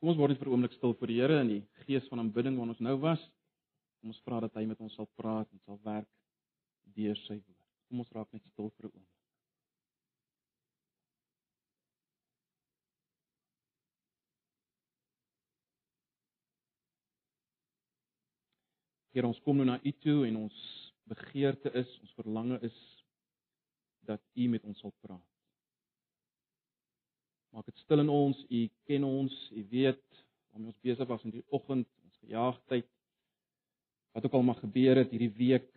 Kom ons word net vir 'n oomblik stil voor die Here in die gees van aanbidding waar ons nou was. Kom ons vra dat hy met ons sal praat en sal werk deur sy woord. Kom ons raak net stil vir 'n oomblik. Here, ons kom nou na U toe en ons begeerte is, ons verlange is dat U met ons sal praat. Maak dit stil in ons, U ken ons, U weet waarmee ons besig was in die oggend, ons gejaagdheid. Wat ook al mag gebeur het hierdie week,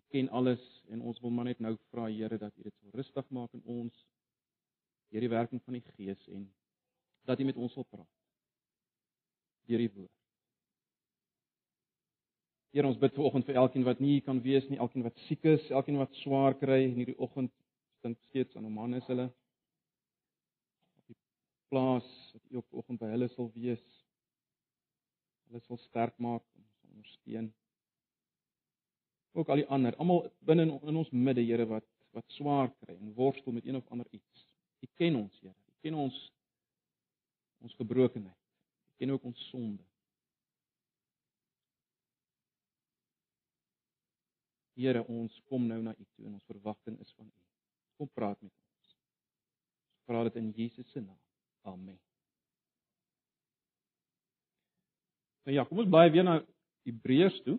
U ken alles en ons wil maar net nou vra Here dat U dit sal rustig maak in ons deur die werking van die Gees en dat U met ons sal praat. Deur die woord. Here ons bid vanoggend vir elkeen wat nie kan wees nie, elkeen wat siek is, elkeen wat swaar kry in hierdie oggend, dink steeds aan hom man is hulle. Plaas wat U op oggend by hulle sal wees. Hulle sal sterk maak en ondersteun. Ook al die ander, almal binne in, in ons midde, Here wat wat swaar kry en worstel met een of ander iets. U ken ons, Here. U ken ons ons gebrokenheid. U ken ook ons sonde. Here, ons kom nou na U toe en ons verwagting is van U. Kom praat met ons. Ons vra dit in Jesus se naam. Amen. Nou ja, kom ons baie weer na Hebreërs toe.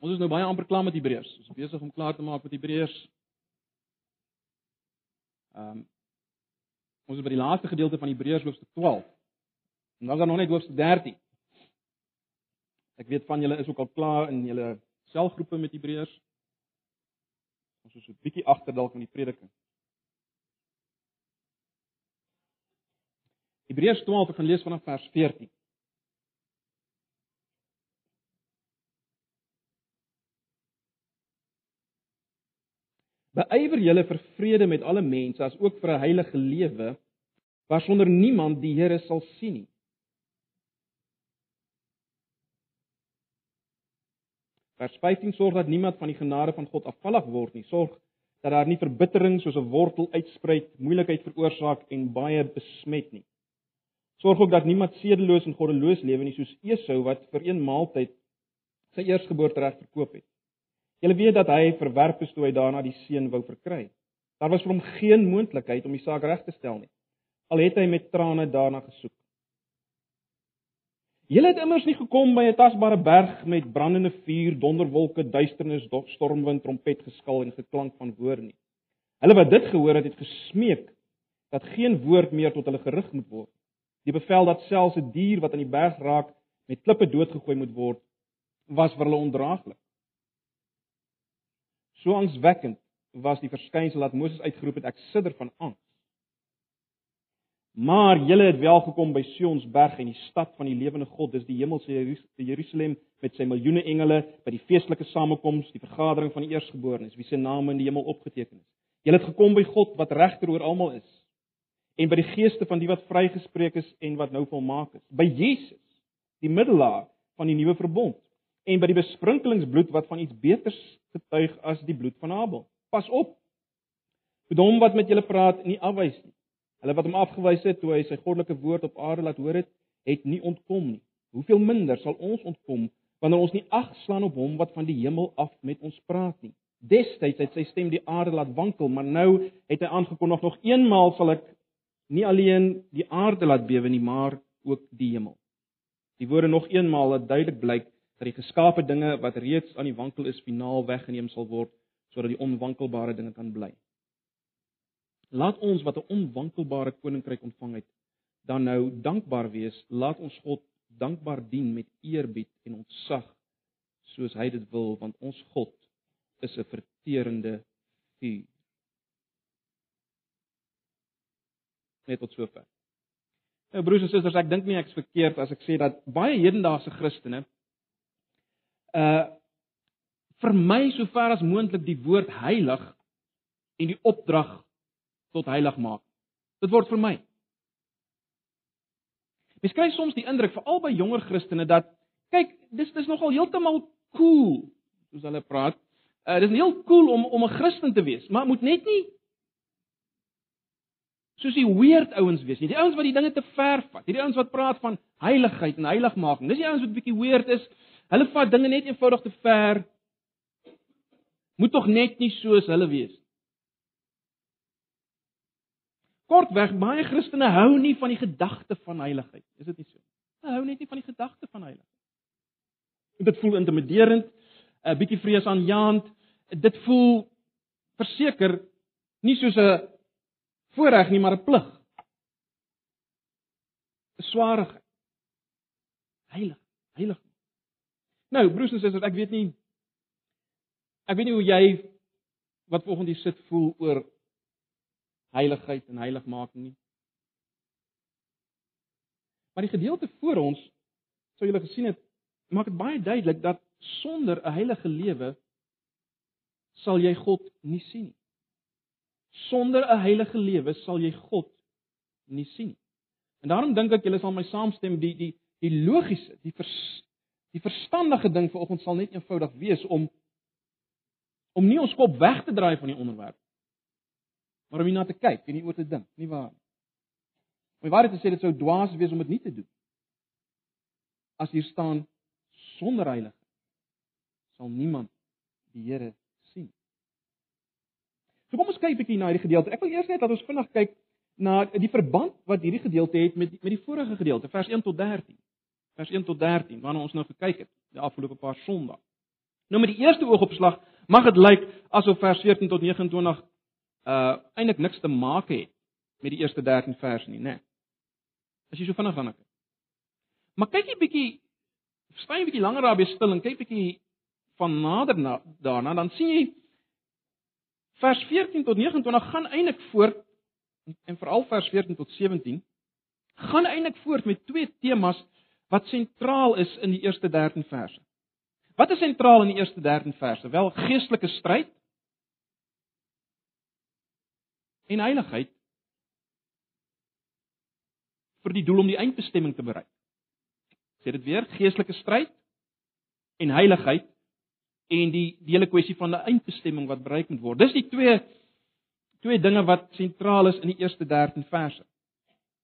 Ons is nou baie amper klaar met Hebreërs. Ons is besig om klaar te maak met Hebreërs. Ehm um, ons is by die laaste gedeelte van Hebreërs hoofstuk 12. En dan is daar nog net hoofstuk 13. Ek weet van julle is ook al klaar in julle selgroepe met Hebreërs. Ons is 'n bietjie agter dalk met die prediking. Hebreërs 12 ek gaan lees vanaf vers 14. Beywer julle vir vrede met alle mense as ook vir 'n heilige lewe waarsonder niemand die Here sal sien nie. Vers 15 sorg dat niemand van die genade van God afvallig word nie. Sorg dat daar nie verbittering soos 'n wortel uitspruit, moeilikheid veroorsaak en baie besmet nie. Sorg ook dat niemand sedeloos en goddeloos lewe nie soos Esau wat vir een maaltyd sy eersgeboortereg verkoop het. Julle weet dat hy verwerp is toe hy daarna die seun wou verkry. Daar was vir hom geen moontlikheid om die saak reg te stel nie. Al het hy met trane daarna gesoek. Julle het immers nie gekom by 'n tasbare berg met brandende vuur, donderwolke, duisternis, stormwind, trompet geskal en geklank van woorde nie. Hulle wat dit gehoor het, het gesmeek dat geen woord meer tot hulle gerig moet word. Die bevel dat selfs 'n dier wat aan die berg raak met klippe doodgegooi moet word, was vir hulle ondraaglik. So angswekkend was die verskynsel dat Moses uitgeroep het ek sidder van angs. Maar julle het wel gekom by Sions berg en die stad van die lewende God, dis die hemelse Jerusalem met sy miljoene engele by die feestelike samekoms, die vergadering van die eersgeborenes wie se name in die hemel opgeteken is. Julle het gekom by God wat regter oor almal is en by die geeste van die wat vrygespreek is en wat nou volmaak is, by Jesus, die middelaar van die nuwe verbond en by die besprinkelingsbloed wat van iets beters getuig as die bloed van Abel. Pas op. Met hom wat met julle praat, nie afwys nie. Hulle wat hom afgewys het toe hy sy goddelike woord op aarde laat hoor het, het nie ontkom nie. Hoeveel minder sal ons ontkom wanneer ons nie ag slaan op hom wat van die hemel af met ons praat nie. Destyds het sy stem die aarde laat wankel, maar nou het hy aangekondig nog eenmaal sal ek nie alleen die aarde laat bewe nie, maar ook die hemel. Die woorde nog eenmaal laat duidelik blyk dat die geskape dinge wat reeds aan die wankel is, finaal weggeneem sal word sodat die onwankelbare dinge kan bly. Laat ons wat 'n onwankelbare koninkryk ontvang het, dan nou dankbaar wees. Laat ons God dankbaar dien met eerbied en ontzag soos hy dit wil, want ons God is 'n verterende vuur. Net tot sover. Nou broers en susters, ek dink nie ek's verkeerd as ek sê dat baie hedendaagse Christene uh vir my sover as moontlik die woord heilig en die opdrag tot heilig maak. Dit word vir my. Mens kry soms die indruk veral by jonger Christene dat kyk, dis dis nogal heeltemal cool soos hulle praat. Uh dis heel cool om om 'n Christen te wees, maar moet net nie soos die weird ouens wees nie. Die ouens wat die dinge te ver vat. Hierdie ouens wat praat van heiligheid en heiligmaking. Dis die ouens wat bietjie weird is. Hulle vat dinge net eenvoudig te ver. Moet tog net nie soos hulle wees. Kortweg, baie Christene hou nie van die gedagte van heiligheid. Is dit nie so? Hulle hou net nie van die gedagte van heiligheid. Dit voel intimiderend, 'n bietjie vreesaanjaend. Dit voel verseker nie soos 'n voorreg nie, maar 'n plig. 'n Swaarigheid. Heilig, heilig. Nou, broers en susters, ek weet nie ek weet nie hoe jy wat volgende sit voel oor heiligheid en heiligmaking nie. Maar die gedeelte voor ons, sou julle gesien het, maak dit baie duidelik dat sonder 'n heilige lewe sal jy God nie sien nie. Sonder 'n heilige lewe sal jy God nie sien nie. En daarom dink ek julle sal my saamstem die die die logiese, die vers, die verstandige ding vir oggend sal net eenvoudig wees om om nie ons kop weg te draai van die onderwerp maar om hierna te kyk en nie oor te dink, nie waar nie. My waarheid is sê dit sou dwaas wees om dit nie te doen. As hier staan sonder heiligheid sal niemand die Here So kom ons kyk 'n bietjie na hierdie gedeelte. Ek wil eers net dat ons vinnig kyk na die verband wat hierdie gedeelte het met met die vorige gedeelte, vers 1 tot 13. Vers 1 tot 13 waarna ons nou gekyk het die afgelope paar Sondae. Nou met die eerste oogopslag mag dit lyk asof vers 14 tot 29 uh eintlik niks te maak het met die eerste 13 verse nie, né? As jy so vinnig gaan kyk. Maar kyk jy bietjie staan jy bietjie langer daarby stil en kyk bietjie van nader na daarna dan sien jy vers 14 tot 29 gaan eintlik voort en veral vers 14 tot 17 gaan eintlik voort met twee temas wat sentraal is in die eerste 13 verse. Wat is sentraal in die eerste 13 verse? Wel geestelike stryd en heiligheid vir die doel om die eindbestemming te bereik. Sê dit weer, geestelike stryd en heiligheid en die die hele kwessie van 'n eindbestemming wat bereik moet word. Dis die twee twee dinge wat sentraal is in die eerste 13 verse.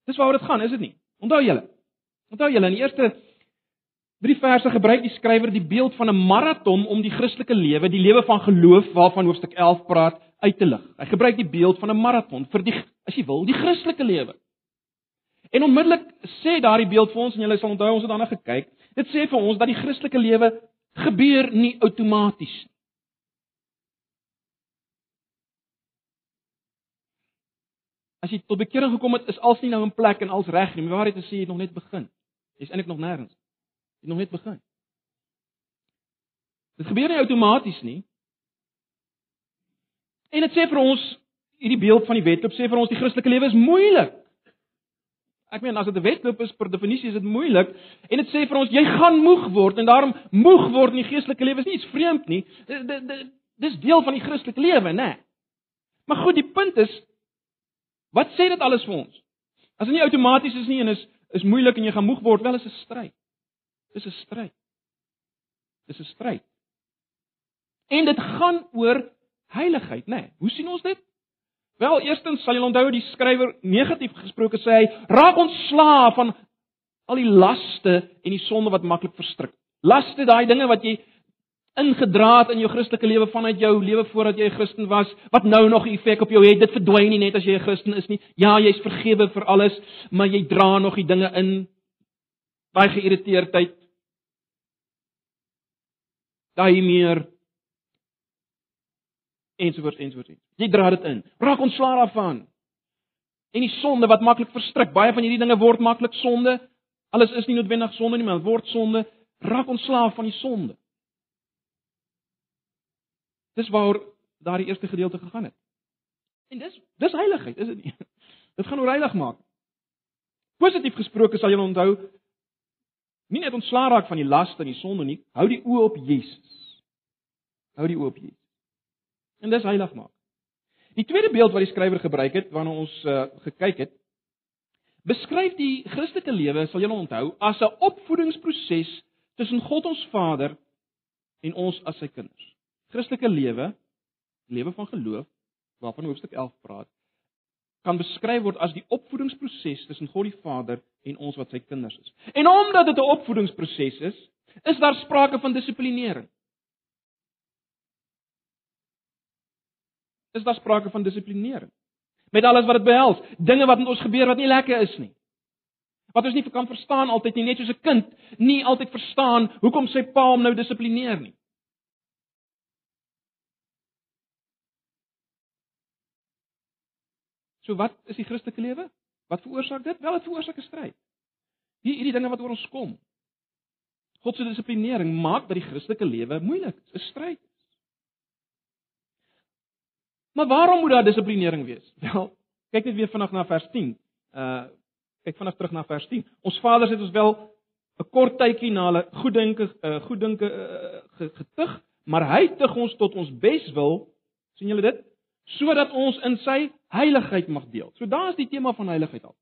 Dis waaroor dit gaan, is dit nie? Onthou julle. Onthou julle in die eerste drie verse gebruik die skrywer die beeld van 'n maraton om die Christelike lewe, die lewe van geloof waarvan hoofstuk 11 praat, uit te lig. Hy gebruik die beeld van 'n maraton vir die as jy wil, die Christelike lewe. En onmiddellik sê daardie beeld vir ons en julle sal onthou ons het daarna gekyk. Dit sê vir ons dat die Christelike lewe gebeur nie outomaties nie. As jy tot bekering gekom het, is alles nie nou in plek en alles reg nie. Maar waarheid is jy het nog net begin. Jy's eintlik nog nêrens. Jy het nog net begin. Dit gebeur nie outomaties nie. En dit sê vir ons hierdie beeld van die wedloop sê vir ons die Christelike lewe is moeilik. Ek meen as dit 'n wedloop is per definisie is dit moeilik en dit sê vir ons jy gaan moeg word en daarom moeg word in die geestelike lewe is nie iets vreemd nie. Dis deel van die Christelike lewe, né? Maar goed, die punt is wat sê dit alles vir ons? As dit nie outomaties is nie en is is moeilik en jy gaan moeg word, wel is 'n stryd. Dis 'n stryd. Dis 'n stryd. En dit gaan oor heiligheid, né? Hoe sien ons dit? Wel, eerstens sal julle onthou die skrywer negatief gesproke sê hy raak ontslae van al die laste en die sonde wat maklik verstrik. Laste, daai dinge wat jy ingedra het in jou Christelike lewe vanuit jou lewe voordat jy 'n Christen was, wat nou nog 'n effek op jou het, dit verdwyn nie net as jy 'n Christen is nie. Ja, jy's vergewe vir alles, maar jy dra nog die dinge in. Daai geïrriteerdheid. Daai meer ensovoorts ensovoorts. Jy dra dit in. Raak ontslae daarvan. En die sonde wat maklik verstrik. Baie van hierdie dinge word maklik sonde. Alles is nie noodwendig sonde nie, maar word sonde. Raak ontslae van die sonde. Dis waar daardie eerste gedeelte gegaan het. En dis dis heiligheid, is dit nie? Dit gaan oor heilig maak. Positief gesproke sal jy onthou nie net ontslae raak van die laste en die sonde nie, hou die oë op Jesus. Hou die oë op Jesus. En dis heilig maak. Die tweede beeld wat die skrywer gebruik het waarna ons uh, gekyk het, beskryf die Christelike lewe, sal julle onthou, as 'n opvoedingsproses tussen God ons Vader en ons as sy kinders. Christelike lewe, lewe van geloof, waarvan hoofstuk 11 praat, kan beskryf word as die opvoedingsproses tussen God die Vader en ons wat sy kinders is. En omdat dit 'n opvoedingsproses is, is daar sprake van dissiplinering. Is daar sprake van dissiplinering? Met alles wat dit behels, dinge wat met ons gebeur wat nie lekker is nie. Wat ons nie kan verstaan altyd nie, net soos 'n kind nie altyd verstaan hoekom sy pa hom nou dissiplineer nie. So wat is die Christelike lewe? Wat veroorsaak dit? Wel, dit veroorsaak 'n stryd. Hier hierdie dinge wat oor ons kom. God se dissiplinering maak dat die Christelike lewe moeilik is, 'n stryd. Maar waarom moet daar dissiplinering wees? Wel, kyk net weer vinnig na vers 10. Uh kyk vinnig terug na vers 10. Ons vaders het ons wel 'n kort tydjie na hulle goeddinke uh, goeddinke uh, getug, maar hy tug ons tot ons beswil. sien julle dit? Sodat ons in sy heiligheid mag deel. So daar is die tema van heiligheid al.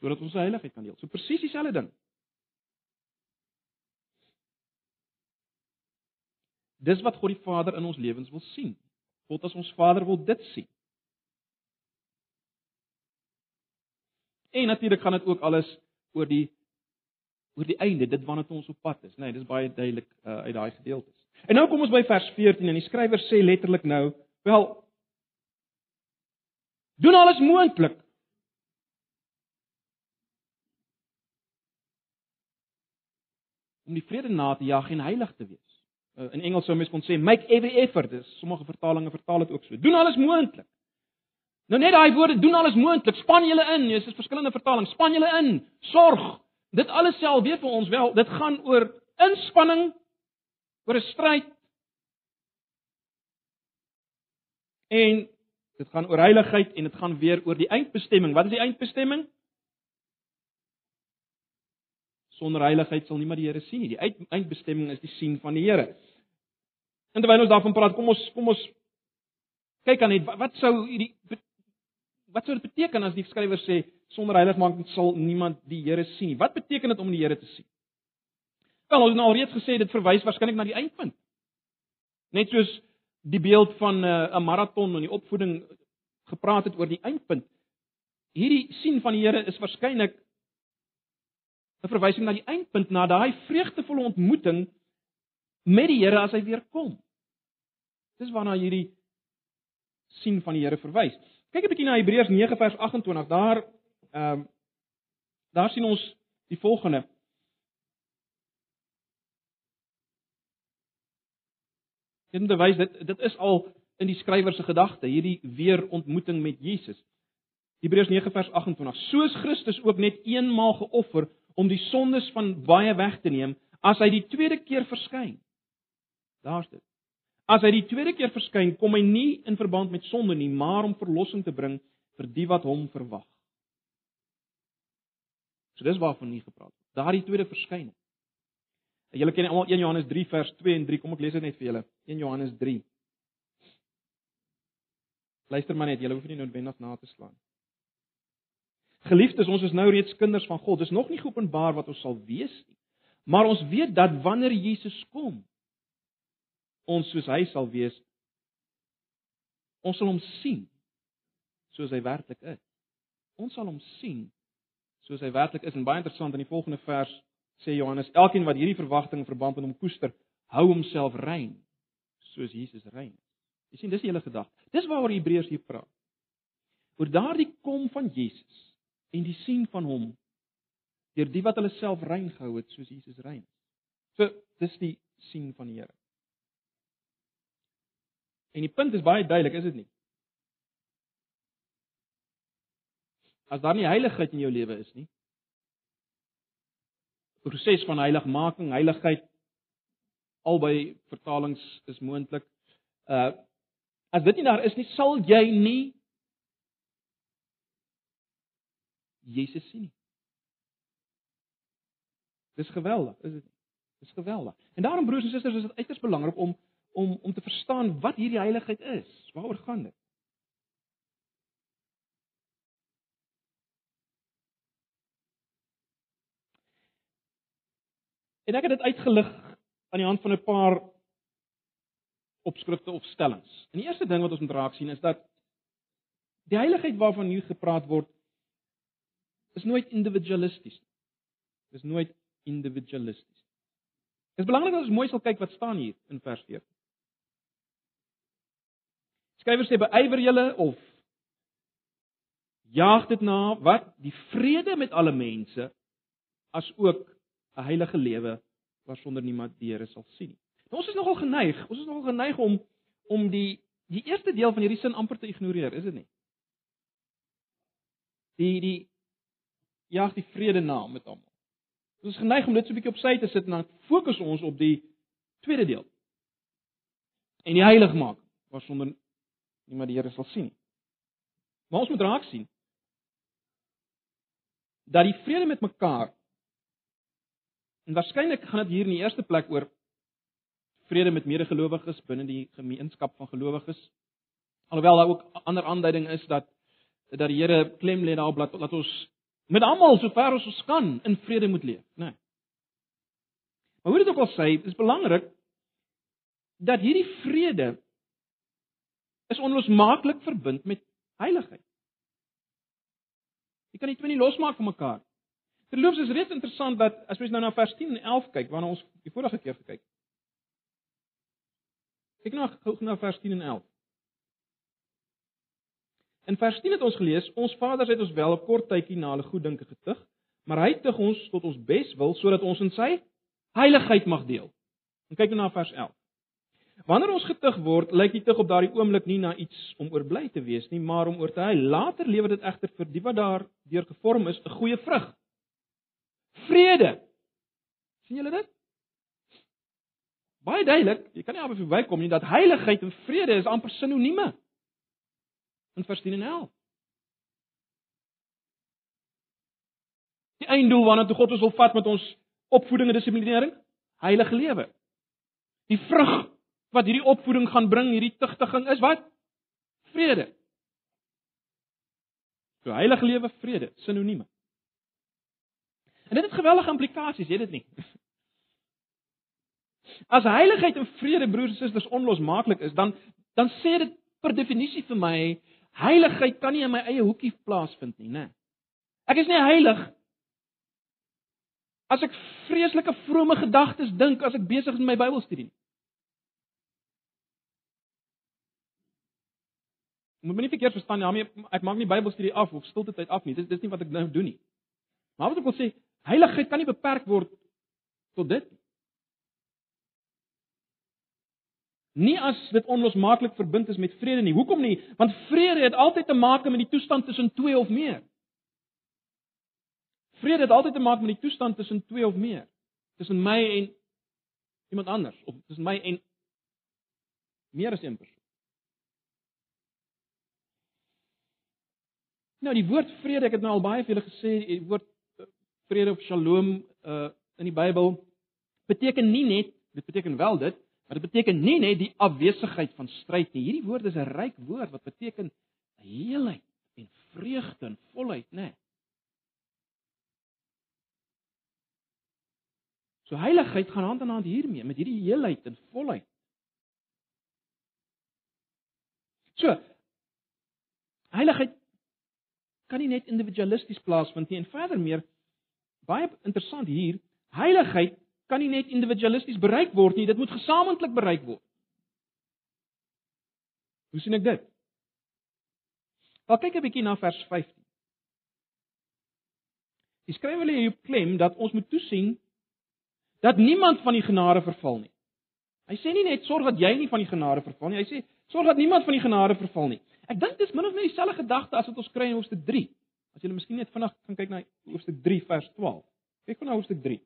Sodat ons sy heiligheid kan deel. So presies dieselfde ding. Dis wat God die Vader in ons lewens wil sien. God as ons Vader wil dit sien. En natuurlik gaan dit ook alles oor die oor die einde, dit wanneer ons op pad is, né? Nee, dis baie duidelik uh, uit daai gedeeltes. En nou kom ons by vers 14 en die skrywer sê letterlik nou, wel doen alles moontlik om die vrede na te jag en heilig te wees. Uh, in Engels sou mens kon sê make every effort. Dis sommige vertalings vertaal dit ook so. Doen alles moontlik. Nou net daai woorde doen alles moontlik. Span julle in. Dis is verskillende vertalings. Span julle in. Sorg. Dit alles self weet vir ons wel, dit gaan oor inspanning, oor 'n stryd. En dit gaan oor heiligheid en dit gaan weer oor die eindbestemming. Wat is die eindbestemming? Sonder heiligheid sal niemand die Here sien nie. Die eindbestemming is die sien van die Here. En terwyl ons daarvan praat, kom ons kom ons kyk aan net wat, wat sou hierdie wat sou dit beteken as die skrywer sê sonder heiligmaking sal niemand die Here sien nie? Wat beteken dit om die Here te sien? Wel, ons het nou alreeds gesê dit verwys waarskynlik na die eindpunt. Net soos die beeld van eh, 'n uh, maraton en die opvoeding gepraat het oor die eindpunt. Hierdie sien van die Here is waarskynlik 'n verwysing na die eindpunt, na daai vreugdevolle ontmoeting met die Here as hy weer kom. Dis waarna hierdie sien van die Here verwys. Kyk 'n bietjie na Hebreërs 9 vers 28. Daar ehm um, daar sien ons die volgende. Dit bewys dit dit is al in die skrywer se gedagte, hierdie weer ontmoeting met Jesus. Hebreërs 9 vers 28. Soos Christus ook net eenmaal geoffer om die sondes van baie weg te neem, as hy die tweede keer verskyn. Daar's dit. As hy die tweede keer verskyn, kom hy nie in verband met sonde nie, maar om verlossing te bring vir die wat hom verwag. So dis waarvan nie gepraat word. Daardie tweede verskyning. Julle ken almal 1 Johannes 3 vers 2 en 3. Kom ek lees dit net vir julle. 1 Johannes 3. Luister maar net, julle hoef nie noodwendig na te slaan. Geliefdes, ons is nou reeds kinders van God. Dis nog nie geopenbaar wat ons sal wees nie. Maar ons weet dat wanneer Jesus kom, ons soos hy sal wees. Ons sal hom sien soos hy werklik is. Ons sal hom sien soos hy werklik is. En baie interessant in die volgende vers sê Johannes, elkeen wat hierdie verwagting verband met hom koester, hou homself rein soos Jesus rein is. Jy sien, dis die hele gedagte. Dis waaroor Hebreërs hier praat. Oor daardie kom van Jesus en die sien van hom deur die wat hulle self rein gehou het soos Jesus rein. So, dis die sien van die Here. En die punt is baie duidelik, is dit nie? As daar nie heiligheid in jou lewe is nie, proses van heiligmaking, heiligheid albei vertalings is moontlik. Uh as dit nie daar is nie, sal jy nie Jesus sien nie. Dis geweldig, is dit? Dis geweldig. En daarom broers en susters, is dit uiters belangrik om om om te verstaan wat hierdie heiligheid is. Waaroor gaan dit? En ek het dit uitgelig aan die hand van 'n paar opskrifte of stellings. En die eerste ding wat ons moet raak sien is dat Die heiligheid waarvan hier gepraat word is nooit individualisties. Dis nooit individualisties. Dit is belangrik dat ons mooi sal kyk wat staan hier in vers 14. Skrywer sê beywer julle of jaag dit na wat die vrede met alle mense as ook 'n heilige lewe waarsonder niemand die Here sal sien nie. Nou, ons is nogal geneig, ons is nogal geneig om om die die eerste deel van hierdie sin amper te ignoreer, is dit nie? Die die jaag die vrede na met almal. Ons is geneig om dit so 'n bietjie op sy te sit en dan fokus ons op die tweede deel. En die heilig maak waarsonder niemand die Here sal sien nie. Maar ons moet raak sien dat die vrede met mekaar en waarskynlik gaan dit hier in die eerste plek oor vrede met medegelowiges binne die gemeenskap van gelowiges. Alhoewel daar ook ander aanduiding is dat dat die Here klem lê daarop dat, dat ons met almal sover as ons kan in vrede moet leef, né? Nee. Maar hoe dit ook al sê, is belangrik dat hierdie vrede is onlosmaaklik verbind met heiligheid. Jy kan twee nie losmaak van mekaar. Terloops is reeds interessant dat as mens nou na vers 10 en 11 kyk, waarna ons die vorige keer gekyk het. Kyk nou gou na vers 10 en 11. In vers 10 het ons gelees: Ons Vaders het ons wel 'n kort tydjie na hulle goeddinke getuig, maar hy tug ons tot ons bes wil sodat ons in sy heiligheid mag deel. En kyk nou na vers 11. Wanneer ons getug word, lyk die tug op daardie oomblik nie na iets om oor bly te wees nie, maar om oor te huil. Later lewer dit egter vir die wat daar deur gevorm is 'n goeie vrug. Vrede. sien julle dit? Baie duidelik, jy kan nie amper verbykom nie dat heiligheid en vrede is amper sinonieme. In vers 10 en 11. Die einddoel waarna toe God ons wil vat met ons opvoeding en dissiplinering, heilige lewe. Die vrug wat hierdie opvoeding gaan bring, hierdie tugtiging is wat? Vrede. So heilige lewe, vrede, sinonieme. En dit het geweldige implikasies, weet dit nie? As heiligheid en vrede broers en susters onlosmaaklik is, dan dan sê dit per definisie vir my heiligheid kan nie in my eie hoekie plaasvind nie, né? Ek is nie heilig as ek vreeslike vrome gedagtes dink as ek besig is met my Bybelstudie nie. Moet my nie verkeerd verstaan nie, daarmee ek maak nie Bybelstudie af of stilte tyd af nie. Dis dis nie wat ek nou doen nie. Maar wat ek wil sê, heiligheid kan nie beperk word tot dit nie. Nie as dit onlosmaaklik verbind is met vrede nie. Hoekom nie? Want vrede het altyd te maak met die toestand tussen twee of meer. Vrede het altyd te maak met die toestand tussen twee of meer. Tussen my en iemand anders of tussen my en meer as een persoon. Nou die woord vrede, ek het nou al baie vir julle gesê, die woord eh, vrede of shalom uh in die Bybel beteken nie net, dit beteken wel dit, maar dit beteken nie net die afwesigheid van stryd nie. Hierdie woord is 'n ryk woord wat beteken heelheid en vreugde en volheid, né? Nee. So heiligheid gaan hand aan hand hiermee met hierdie heelheid en volheid. So heiligheid kan nie net individualisties plaasvind nie en verder meer baie interessant hier, heiligheid kan nie net individualisties bereik word nie, dit moet gesamentlik bereik word. Hoe sien ek dit? Wel kyk 'n bietjie na vers 15. Die skrywer lê hier klem dat ons moet toesien dat niemand van die genade verval nie. Hy sê nie net sorg dat jy nie van die genade verval nie, hy sê sorg dat niemand van die genade verval nie. Ek dink dis min of meer dieselfde gedagte as wat ons kry in hoofstuk 3. As jy miskien net vinnig kan kyk na hoofstuk 3 vers 12. Kyk gou na hoofstuk 3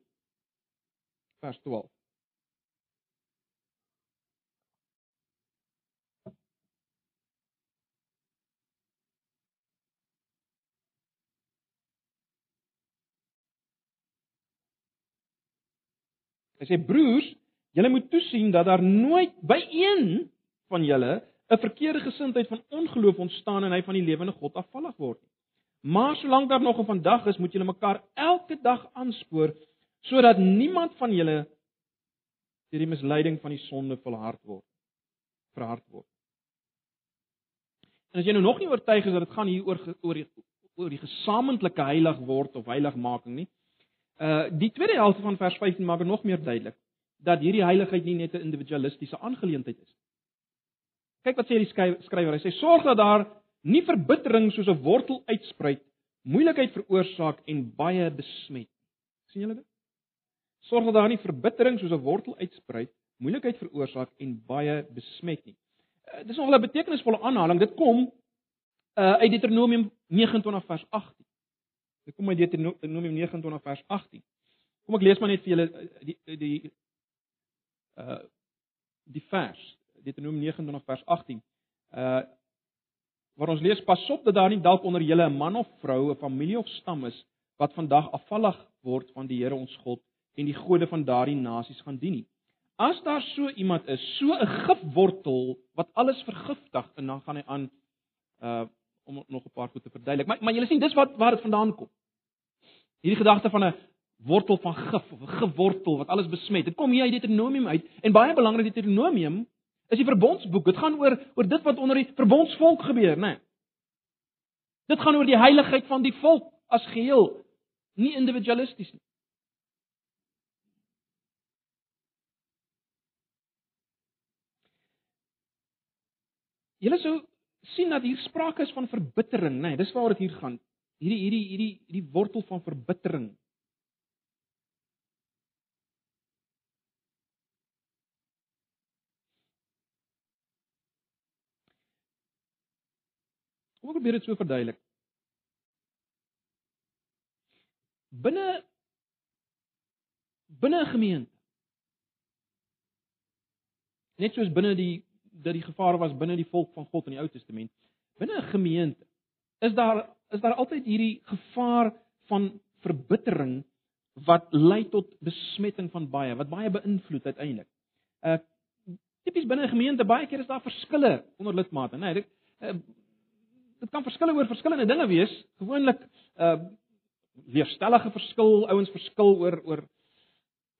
vers 12. Hy sê broers, julle moet toesien dat daar nooit by een van julle 'n verkeerde gesindheid van ongeloof ontstaan en hy van die lewende God afvallig word. Maar solank daar nog 'n vandag is, moet julle mekaar elke dag aanspoor sodat niemand van julle deur die misleiding van die sonde volhard word. Verhard word. En as jy nou nog nie oortuig is dat dit gaan hier oor oor die oor die gesamentlike heilig word of heiligmaking nie. Uh die tweede helfte van vers 15 maak dit nog meer duidelik dat hierdie heiligheid nie net 'n individualistiese aangeleentheid is. Kyk wat sê die skrywer, hy sê sorg dat daar nie verbittering soos 'n wortel uitspruit, moeilikheid veroorsaak en baie besmet. sien julle dit? Sorg dat daar nie verbittering soos 'n wortel uitspruit, moeilikheid veroorsaak en baie besmet nie. Uh, dis nogal 'n betekenisvolle aanhaling. Dit kom uh uit Deuteronomium 29 vers 18. Dit kom uit Deuteronomium 29 vers 18. Kom ek lees maar net vir julle die die uh die vers Deuteronomium 29 vers 18. Uh waar ons lees pas op dat daar nie dalk onder julle 'n man of vrou, 'n familie of stam is wat vandag afvallig word van die Here ons God en die gode van daardie nasies gaan dien nie. As daar so iemand is, so 'n gifwortel wat alles vergiftig en dan gaan hy aan uh om nog 'n paar goed te verduidelik. Maar maar julle sien dis wat waar dit vandaan kom. Hierdie gedagte van 'n wortel van gif of 'n gewortel wat alles besmet. Dit kom hier uit Deuteronomium uit en baie belangrik Deuteronomium is die verbondsboek. Dit gaan oor oor dit wat onder die verbondsvolk gebeur, né? Nee. Dit gaan oor die heiligheid van die volk as geheel, nie individualisties nie. Julle sou sien dat hier sprake is van verbittering, né? Nee, dis waaroor dit hier gaan. Hierdie hierdie hierdie hierdie wortel van verbittering. Kom ek probeer dit so verduidelik. Binne binne 'n gemeente. Net soos binne die dat die gevaar was binne die volk van God in die Ou Testament. Binne 'n gemeente is daar is daar altyd hierdie gevaar van verbittering wat lei tot besmetting van baie, wat baie beïnvloed uiteindelik. Uh tipies binne 'n gemeente baie keer is daar verskille onder lidmate, né? Nee, dit uh, dit kan verskille oor verskillende dinge wees. Gewoonlik uh leerstellige verskil, ouens verskil oor oor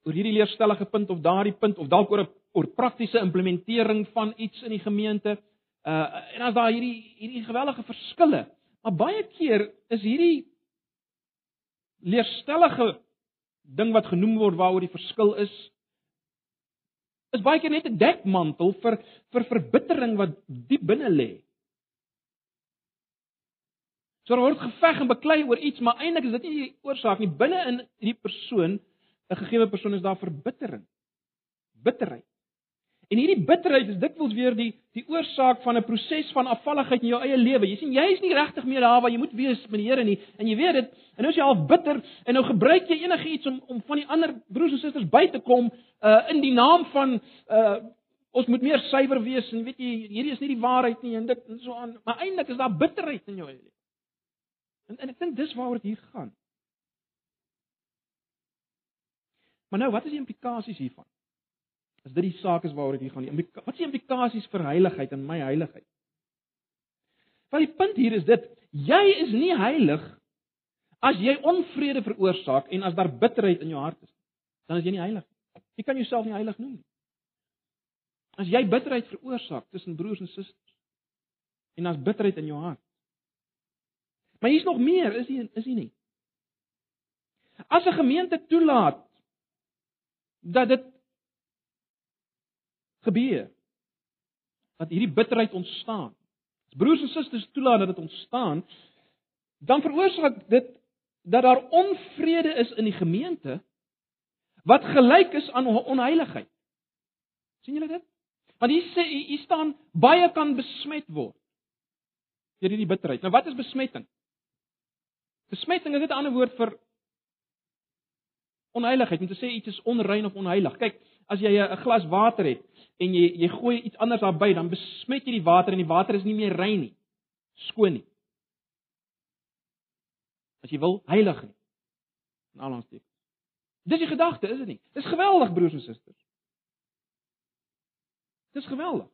oor hierdie leerstellige punt of daardie punt of dalk oor 'n oor praktiese implementering van iets in die gemeente. Uh en as daar hierdie hierdie gewellige verskille, maar baie keer is hierdie leerstellige ding wat genoem word waaroor die verskil is is baie keer net 'n dekmantel vir vir verbittering wat diep binne lê. So word geveg en beklei oor iets, maar eintlik is dit nie die oorsaak nie. Binne in hierdie persoon, 'n gegeewe persoon is daar verbittering. Bitterheid. En hierdie bitterheid is dikwels weer die die oorsaak van 'n proses van afvalligheid in jou eie lewe. Jy sien, jy is nie regtig meer daar waar jy moet wees met die Here nie. En jy weet dit, en nou is jy half bitter en nou gebruik jy enigiets om om van die ander broers en susters by te kom uh in die naam van uh ons moet meer suiwer wees en weet jy, hierdie is nie die waarheid nie en dit en so aan. Maar eintlik is daar bitterheid in jou eie lewe. En, en ek dink dis waaroor dit hier gaan. Maar nou, wat is die implikasies hiervan? As dit die saak is waaroor dit hier gaan, wat is die implikasies vir heiligheid en my heiligheid? Want die punt hier is dit, jy is nie heilig as jy onvrede veroorsaak en as daar bitterheid in jou hart is. Dan is jy nie heilig nie. Jy kan jouself nie heilig noem nie. As jy bitterheid veroorsaak tussen broers en susters en as bitterheid in jou hart, Maar hier's nog meer, is nie is nie nie. As 'n gemeente toelaat dat dit gebeur dat hierdie bitterheid ontstaan. As broers en susters toelaat dat dit ontstaan, dan veroorsaak dit dat daar onvrede is in die gemeente wat gelyk is aan onheiligheid. sien julle dit? Want hier sê hier staan baie kan besmet word deur hierdie bitterheid. Nou wat is besmetting? Besmetting is net 'n ander woord vir onheiligheid. Om te sê iets is onrein of onheilig. Kyk, as jy 'n glas water het en jy jy gooi iets anders daarby, dan besmet jy die water en die water is nie meer rein nie. Skoon nie. As jy wil heilig nie. In allangs teken. Dis die gedagte, is dit nie? Dis geweldig broers en susters. Dis geweldig.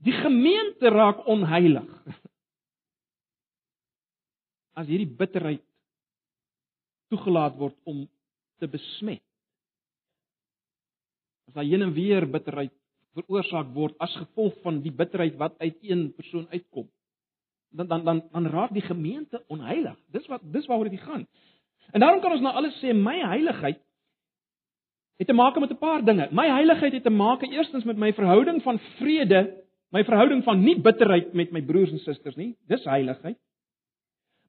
Die gemeente raak onheilig. As hierdie bitterheid toegelaat word om te besmet. As daar heen en weer bitterheid veroorsaak word as gevolg van die bitterheid wat uit een persoon uitkom, dan dan dan dan raak die gemeente onheilig. Dis wat dis waaroor dit gaan. En daarom kan ons nou alles sê my heiligheid het te maak met 'n paar dinge. My heiligheid het te maak eerstens met my verhouding van vrede, my verhouding van nie bitterheid met my broers en susters nie. Dis heiligheid.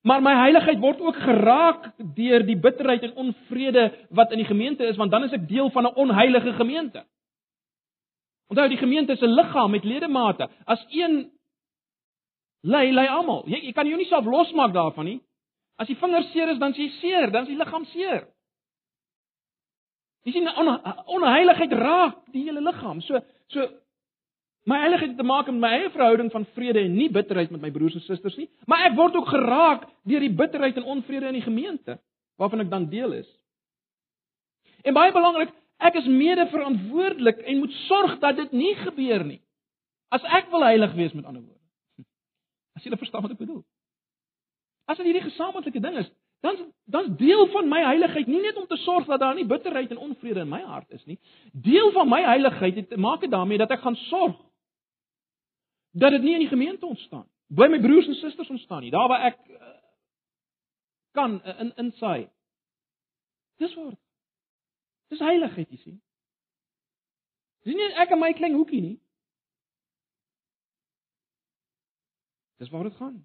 Maar my heiligheid word ook geraak deur die bitterheid en onvrede wat in die gemeente is, want dan is ek deel van 'n onheilige gemeente. Onthou, die gemeente is 'n liggaam met ledemate. As een ly, ly almal. Jy, jy kan jou nie self losmaak daarvan nie. As die vinger seer is, dan is jy seer, dan is die liggaam seer. Jy sien on, onheiligheid raak die hele liggaam. So so My heiligheid het te maak met my eie verhouding van vrede en nie bitterheid met my broers en susters nie, maar ek word ook geraak deur die bitterheid en onvrede in die gemeente waarvan ek dan deel is. En baie belangrik, ek is mede-verantwoordelik en moet sorg dat dit nie gebeur nie. As ek wil heilig wees met ander woorde. As jy verstaan wat ek bedoel. As dit hierdie gesamentlike ding is, dan dan deel van my heiligheid nie net om te sorg dat daar nie bitterheid en onvrede in my hart is nie. Deel van my heiligheid het te maak daarmee dat ek gaan sorg dat dit nie in die gemeente ontstaan. By my broers en susters ontstaan nie. Daar waar ek uh, kan uh, in insaai. Dis waar. Dis heiligheid, jy sien. Dis nie ek en my klein hoekie nie. Dis waar dit gaan.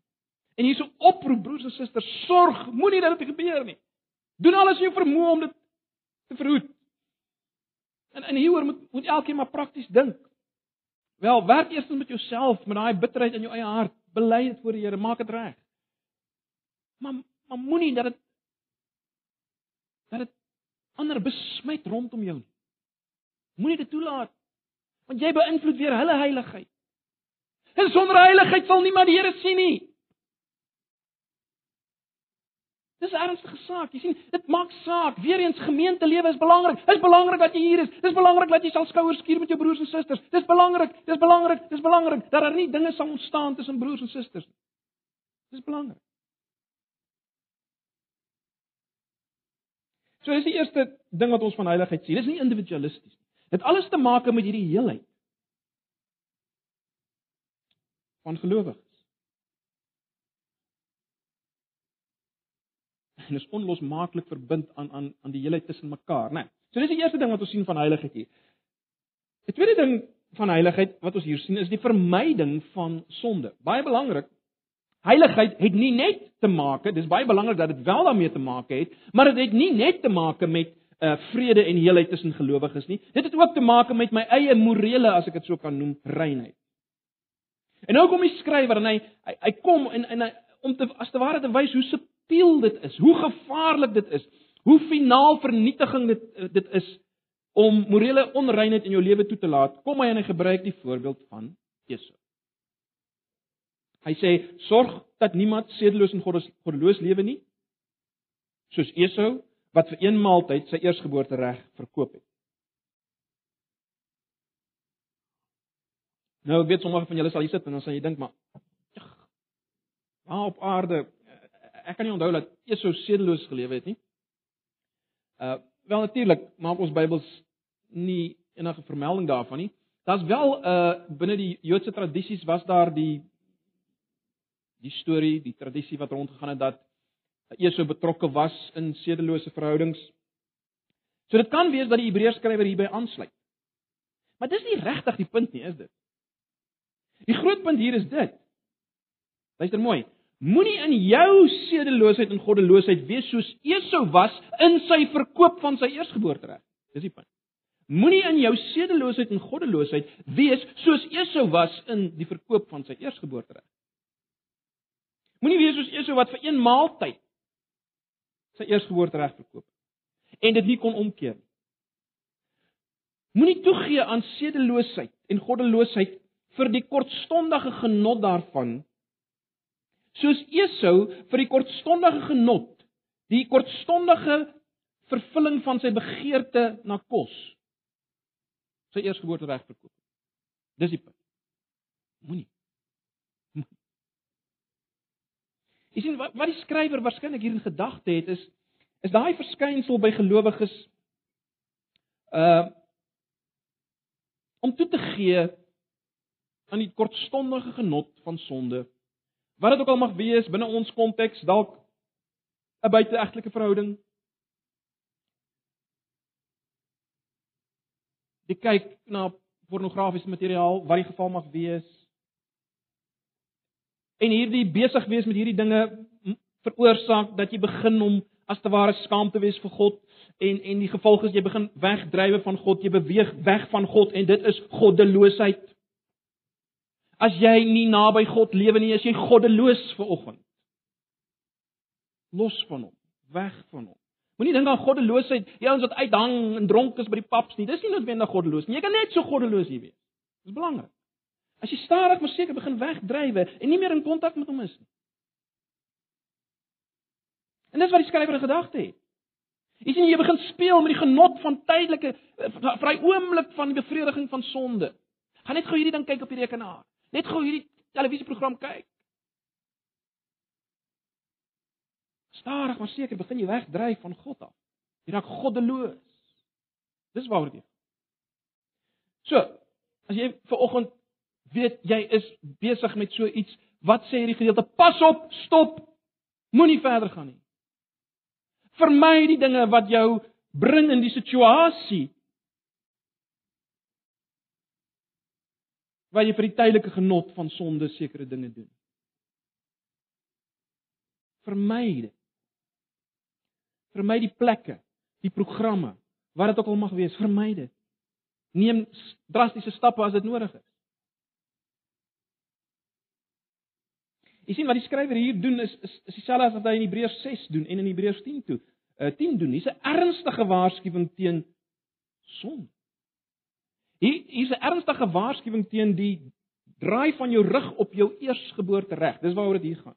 En hier's 'n oproep broers en susters, sorg, moenie dat dit gebeur nie. Doen alles in jou vermoë om dit te verhoed. En en hieroor moet moet elkeen maar prakties dink. Wel, werk eers met jouself, met daai bitterheid in jou eie hart. Bely dit voor die Here, maak dit reg. Maar maar moenie dat dit dat dit ander besmet rondom jou nie. Moenie dit toelaat. Want jy beïnvloed weer hulle heiligheid. En sonder heiligheid sal niemand die Here sien nie. Dis 'n ernstige saak. Jy sien, dit maak saak. Weereens gemeentelewe is belangrik. Dit is belangrik dat jy hier is. Dit is belangrik dat jy sal skouers skuur met jou broers en susters. Dis belangrik. Dis belangrik. Dis belangrik dat daar nie dinge sal ontstaan tussen broers en susters nie. Dis belangrik. So dis die eerste ding wat ons van heiligheid sien. Dis nie individualisties nie. Dit alles te maak met hierdie heelheid van gelowiges. En is onlosmaaklik verbind aan aan aan die heelheid tussen mekaar, né? Nee. So dis die eerste ding wat ons sien van heiligheid hier. Die tweede ding van heiligheid wat ons hier sien is die vermyding van sonde. Baie belangrik. Heiligheid het nie net te maak, dis baie belangrik dat dit wel daarmee te maak het, maar dit het nie net te maak met uh vrede en heelheid tussen gelowiges nie. Dit het ook te maak met my eie morele, as ek dit so kan noem, reinheid. En nou kom die skrywer en hy hy, hy kom en en hy om te as te ware te wys hoe se subtiel dit is, hoe gevaarlik dit is, hoe finaal vernietiging dit eh, dit is om morele onreinheid in jou lewe toe te laat. Kom hy en hy gebruik die voorbeeld van Esau. Hy sê sorg dat niemand sedeloos en goddeloos lewe nie, soos Esau wat vir een maaltyd sy eersgeboorte reg verkoop het. Nou ek weet sommige van julle sal hier sit en dan sal jy dink maar waar op aarde ek kan nie onthou dat Esau sedeloos gelewe het nie. Uh wel natuurlik maak ons Bybels nie enige vermelding daarvan nie. Daar's wel uh binne die Joodse tradisies was daar die die storie, die tradisie wat rondgegaan het dat Esau betrokke was in sedelose verhoudings. So dit kan wees dat die Hebreërs skrywer hierby aansluit. Maar dis nie regtig die punt nie, is dit? Die groot punt hier is dit. Luister mooi. Moenie in jou sedeloosheid en goddeloosheid wees soos Esau was in sy verkoop van sy eersgeboortereg. Dis die punt. Moenie in jou sedeloosheid en goddeloosheid wees soos Esau was in die verkoop van sy eersgeboortereg. Moenie wees soos Esau wat vir een maaltyd sy eersgeboortereg verkoop en dit nie kon omkeer nie. Moenie toegee aan sedeloosheid en goddeloosheid vir die kortstondige genot daarvan soos Esau vir die kortstondige genot, die kortstondige vervulling van sy begeerte na kos, sy eersgeboorte reg verkoop. Dis die punt. Moenie. Jy sien wat wat die skrywer waarskynlik hier in gedagte het is is daai verskynsel by gelowiges uh om toe te gee aan die kortstondige genot van sonde. Wat dit ook al mag wees binne ons konteks, dalk 'n buiteegtelike verhouding. Die kyk na pornografiese materiaal, wat die geval mag wees. En hierdie besig wees met hierdie dinge veroorsaak dat jy begin om as te ware skaam te wees vir God en en die gevolg is jy begin wegdrywe van God, jy beweeg weg van God en dit is goddeloosheid. As jy nie naby God lewe nie, is jy goddeloos vir oggend. Los van hom, weg van hom. Moenie dink aan goddeloosheid, die ouens wat uithang en dronk is by die paps nie. Dis nie noodwendig goddeloos nie. Jy kan net so goddeloos hier wees. Dis belangrik. As jy stadig maar seker begin wegdrywe en nie meer in kontak met hom is nie. En dis wat die skrywer in gedagte het. Jy sien jy begin speel met die genot van tydelike vry oomblik van die bevrediging van sonde. Gaan net gou hierdie ding kyk op die rekenaar. Net gou hierdie televisieprogram kyk. Stadig maar seker begin jy wegdryf van God af. Jy raak goddeloos. Dis waaroor dit gaan. So, as jy ver oggend weet jy is besig met so iets, wat sê hierdie gedeelte? Pas op, stop. Moenie verder gaan nie. Vermy die dinge wat jou bring in die situasie waar jy vir die tydelike genot van sonde sekere dinge doen. Vermy dit. Vermy die plekke, die programme, wat dit ook al mag wees, vermy dit. Neem drastiese stappe as dit nodig is. Jy sien wat die skrywer hier doen is is, is dieselfde as wat hy in Hebreërs 6 doen en in Hebreërs 10 toe. Uh 10 doen. Dis 'n ernstige waarskuwing teen sonde. Hier hier's 'n ernstige waarskuwing teen die draai van jou rug op jou eersgeboorte reg. Dis waaroor dit hier gaan.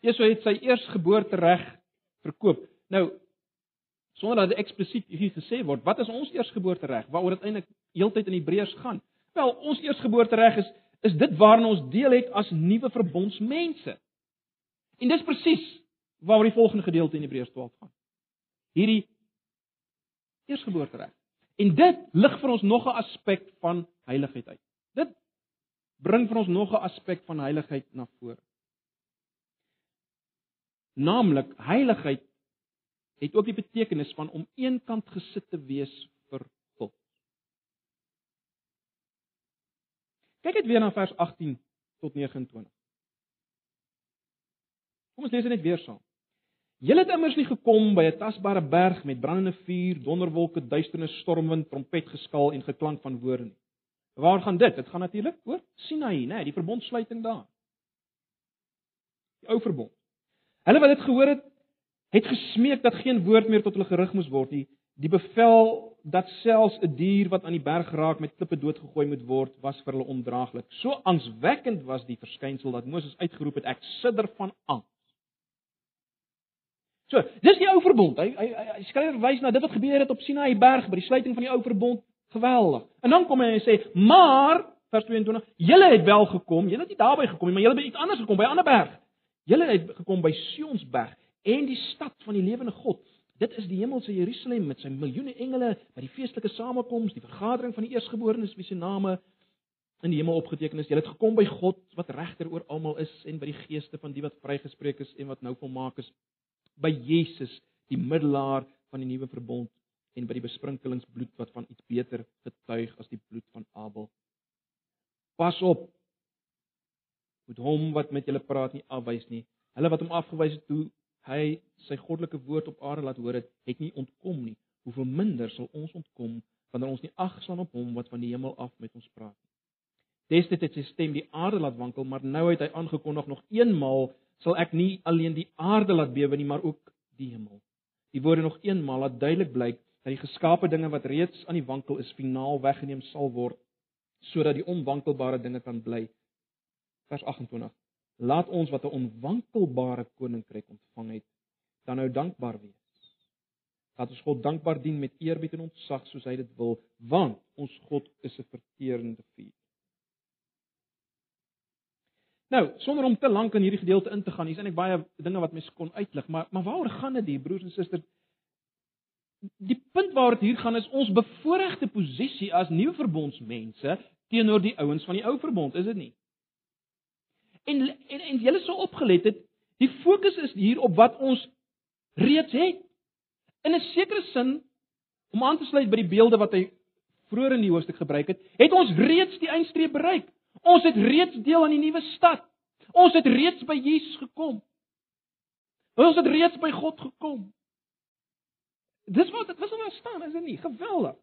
Esau het sy eersgeboorte reg verkoop. Nou sonder dat dit eksplisiet hier gesê word, wat is ons eersgeboorte reg? Waaroor dit eintlik heeltyd in Hebreërs gaan. Wel, ons eersgeboorte reg is is dit waarna ons deel het as nuwe verbondsmense. En dis presies waaroor die volgende gedeelte in Hebreërs 12 gaan. Hierdie eersgeboorte reg. En dit lig vir ons nog 'n aspek van heiligheid uit. Dit bring vir ons nog 'n aspek van heiligheid na vore. Naamlik heiligheid het ook die betekenis van om eenkant gesit te wees vir God. Kyk net weer na vers 18 tot 29. Kom ons lees dit net weer saam. Julle het immers nie gekom by 'n tasbare berg met brandende vuur, donderwolke, duisternis, stormwind, trompetgeskal en geklank van woorde nie. Waar gaan dit? Dit gaan natuurlik oor Sinaï, né, nee, die verbondsluiting daar. Die ou verbond. Hulle wat dit gehoor het, het gesmeek dat geen woord meer tot hulle gerig moes word nie. Die bevel dat selfs 'n dier wat aan die berg raak met klippe doodgegooi moet word, was vir hulle ondraaglik. So angswekkend was die verskynsel dat Moses uitgeroep het: "Ek sidder van angs." So, dis die ou verbond. Hy hy, hy skryf verwys na dit wat gebeur het op Sinaï berg by die sluiting van die ou verbond. Geweldig. En dan kom hy en sê: "Maar vers 22, julle het wel gekom, julle het nie daarby gekom nie, maar julle het iets anders gekom by 'n ander berg." Julle het gekom by Sionsberg en die stad van die lewende God. Dit is die hemelse Jerusalem met sy miljoene engele by die feestelike samekoms, die vergadering van die eersgeborenes wie se name in die hemel opgeteken is. Julle het gekom by God wat regter oor almal is en by die geeste van die wat vrygespreek is en wat nou volmaak is by Jesus, die middelaar van die nuwe verbond en by die besprinkelingsbloed wat van iets beter getuig as die bloed van Abel. Pas op moet hom wat met julle praat nie afwys nie. Hulle wat hom afgewys het toe hy sy goddelike woord op aarde laat hoor het, het nie ontkom nie. Hoeveel minder sal ons ontkom wanneer ons nie ag slaan op hom wat van die hemel af met ons praat nie. Destyds het sy stem die aarde laat wankel, maar nou het hy aangekondig nog eenmaal sal ek nie alleen die aarde laat bewe nie, maar ook die hemel. Die woorde nog eenmaal laat duidelik blyk dat die geskape dinge wat reeds aan die wankel is, finaal weggeneem sal word sodat die onwankelbare dinge kan bly vers 28. Laat ons wat 'n onwankelbare koninkryk ontvang het, dan nou dankbaar wees. Laat ons God dankbaar dien met eerbied en ontzag soos hy dit wil, want ons God is 'n verterende vuur. Nou, sonder om te lank in hierdie gedeelte in te gaan, hier's eintlik baie dinge wat mens kon uitlig, maar maar waaroor gaan dit hier broers en susters? die punt waar dit hier gaan is ons bevoordeelde posisie as nuwe verbondsmense teenoor die ouens van die ou verbond, is dit nie? En en, en julle sou opgelet het, die fokus is hier op wat ons reeds het. In 'n sekere sin om aan te sluit by die beelde wat hy vroeër in die hoofstuk gebruik het, het ons reeds die eindstreep bereik. Ons het reeds deel aan die nuwe stad. Ons het reeds by Jesus gekom. Ons het reeds by God gekom. Dis wat dit was om te staan, is dit nie? Geweldig.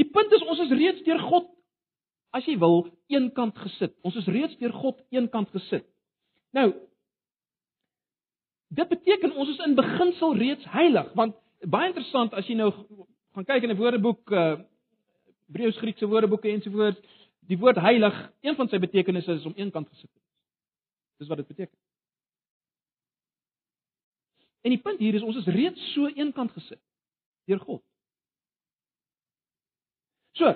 Die punt is ons is reeds deur God as jy wil eenkant gesit. Ons is reeds deur God eenkant gesit. Nou dit beteken ons is in beginsel reeds heilig, want baie interessant as jy nou gaan kyk in 'n woordeboek uh Hebreëus Griekse woordeboeke ensovoorts, die woord heilig, een van sy betekenisse is om eenkant gesit te wees. Dis wat dit beteken. En die punt hier is ons is reeds so eenkant gesit deur God. So,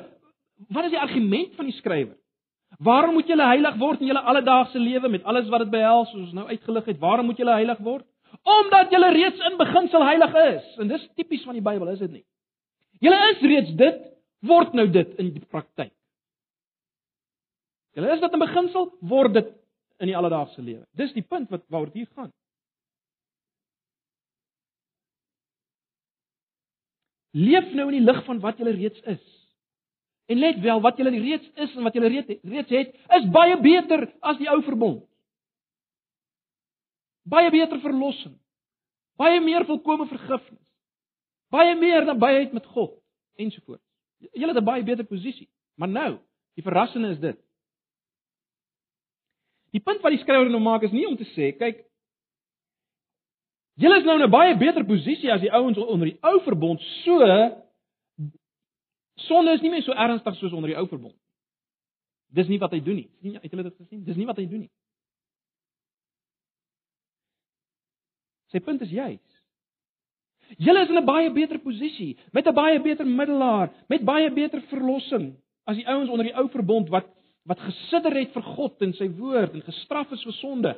wat is die argument van die skrywer? Waarom moet julle heilig word in julle alledaagse lewe met alles wat dit behels, soos ons nou uitgelig het? Waarom moet julle heilig word? Omdat julle reeds in beginsel heilig is. En dis tipies van die Bybel, is dit nie? Julle is reeds dit, word nou dit in die praktyk. Julle is dit in beginsel, word dit in die alledaagse lewe. Dis die punt wat waaroor dit hier gaan. Leef nou in die lig van wat jy reeds is. En let wel, wat jy reeds is en wat jy reeds reeds het, is baie beter as die ou verbond. Baie beter verlossing. Baie meer volkomme vergifnis. Baie meer nabyheid met God ensovoorts. Jy het 'n baie beter posisie. Maar nou, die verrassende is dit. Die punt wat die skrywer nou maak is nie om te sê, kyk, Julle is nou in 'n baie beter posisie as die ouens onder die ou verbond. So sonde is nie meer so ernstig soos onder die ou verbond. Dis nie wat hy doen nie. Sien jy, het julle dit gesien? Dis nie wat hy doen nie. Sy punt is juis. Julle is in 'n baie beter posisie met 'n baie beter middelaar, met baie beter verlossing as die ouens onder die ou verbond wat wat gesidder het vir God en sy woord en gestraf is vir sonde.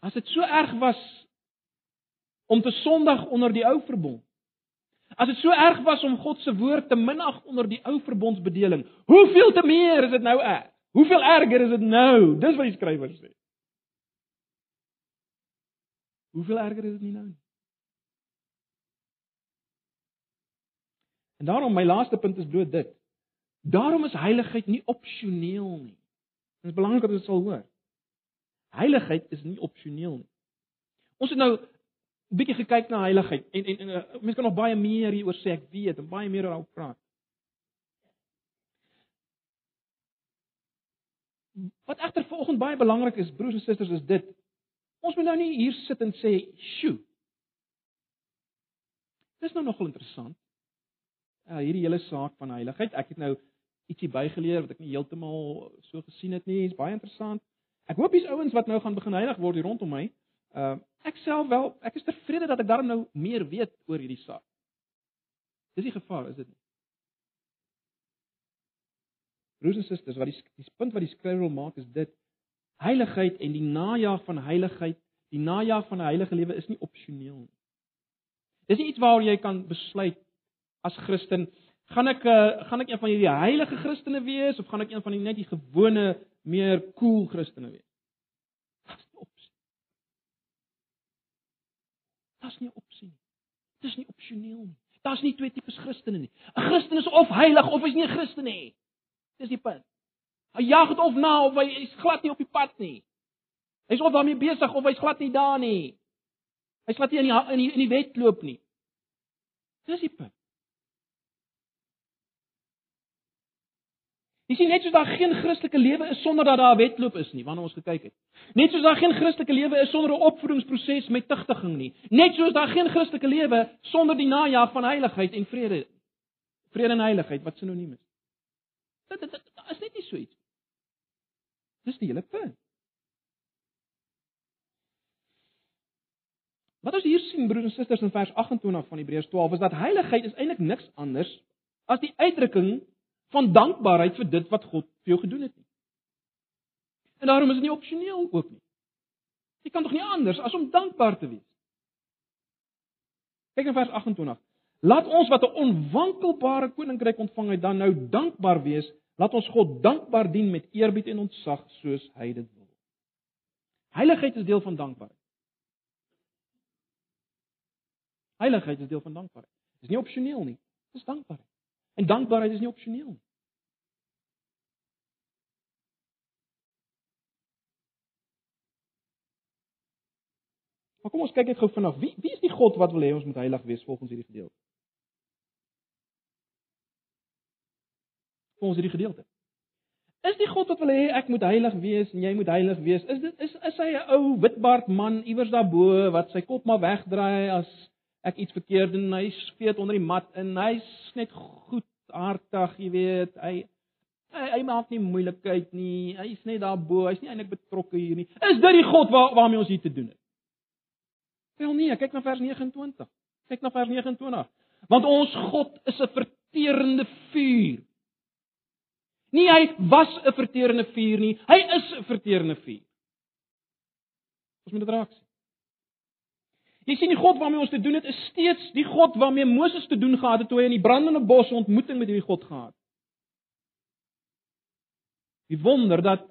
As dit so erg was om te sondig onder die ou verbond. As dit so erg was om God se woord te minag onder die ou verbondsbedeling, hoeveel te meer is dit nou erg? Hoeveel erger is dit nou? Dis wat die skrywer sê. Hoeveel erger is dit nie nou nie? En daarom my laaste punt is bloot dit. Daarom is heiligheid nie opsioneel nie. Dit is belangrik dat ons sal hoor. Heiligheid is nie opsioneel nie. Ons het nou 'n bietjie gekyk na heiligheid en en, en uh, mense kan nog baie meer hieroor sê, ek weet, en baie meer daaroor praat. Wat egter vanoggend baie belangrik is, broers en susters, is dit. Ons moet nou nie hier sit en sê, "Sjoe." Dis nou nogal interessant. Uh hierdie hele saak van heiligheid. Ek het nou ietsie bygeleer wat ek nie heeltemal so gesien het nie. Dit is baie interessant. Ek hoop dis ouens wat nou gaan begin heilig word hier rondom my. Uh ek self wel, ek is tevrede dat ek daarom nou meer weet oor hierdie saak. Dis die gevaar, is dit nie? Broers en susters, wat die die punt wat die skrywer wil maak is dit heiligheid en die najag van heiligheid, die najag van 'n heilige lewe is nie opsioneel nie. Dis nie iets waaroor jy kan besluit as Christen, gaan ek uh, gaan ek een van hierdie heilige Christene wees of gaan ek een van die net die gewone meer cool Christene wees. Dis nie opsie. Dis nie opsie nie. Dis nie opsioneel nie. Daar's nie twee tipes Christene nie. 'n Christen is of heilig of hy's nie 'n Christen nie. Dis die punt. Hy jag dit of na of hy is glad nie op die pad nie. Hy's of daarmee besig of hy's glad nie daar nie. Hy's glad nie in die in die, in die wet loop nie. Dis die punt. Jy sien net soos daar geen Christelike lewe is sonder dat daar 'n wedloop is nie, wanneer ons gekyk het. Net soos daar geen Christelike lewe is sonder 'n opvoedingsproses met tugtiging nie. Net soos daar geen Christelike lewe sonder die najag van heiligheid en vrede. Vrede en heiligheid wat sinoniem is. Dit dit is net nie so iets. Dis die hele punt. Wat ons hier sien broers en susters in vers 28 van Hebreërs 12 is dat heiligheid is eintlik niks anders as die uitdrukking van dankbaarheid vir dit wat God vir jou gedoen het nie. En daarom is dit nie opsioneel ook nie. Jy kan tog nie anders as om dankbaar te wees. Kyk in vers 28. Laat ons wat 'n onwankelbare koninkryk ontvang het, dan nou dankbaar wees. Laat ons God dankbaar dien met eerbied en ontzag soos hy dit wil. Heiligheid is deel van dankbaarheid. Heiligheid is deel van dankbaarheid. Dit is nie opsioneel nie. Dit is dankbaarheid. En dankbaarheid is nie opsioneel nie. Maar kom ons kyk net gou vinnig. Wie wie is die God wat wil hê ons moet heilig wees volgens hierdie gedeelte? Volgens hierdie gedeelte. Is die God wat wil hê ek moet heilig wees en jy moet heilig wees? Is dit is is hy 'n ou witbaard man iewers daarbo wat sy kop maar wegdraai as ek iets verkeerd doen en hy sweet onder die mat en hy's net goedhartig, jy weet, hy hy, hy maak nie moeilikheid nie. Hy's net daarbo, hy's nie eintlik betrokke hier nie. Is dit die God waar, waarmee ons hier te doen het? Wel nee, kyk na vers 29. Kyk na vers 29. Want ons God is 'n verterende vuur. Nie hy was 'n verterende vuur nie, hy is 'n verterende vuur. Ons moet dit raak sien. Jy sien die God waarmee ons te doen het is steeds die God waarmee Moses te doen gehad het toe hy in die brandende bos ontmoeting met hierdie God gehad het. Die wonder dat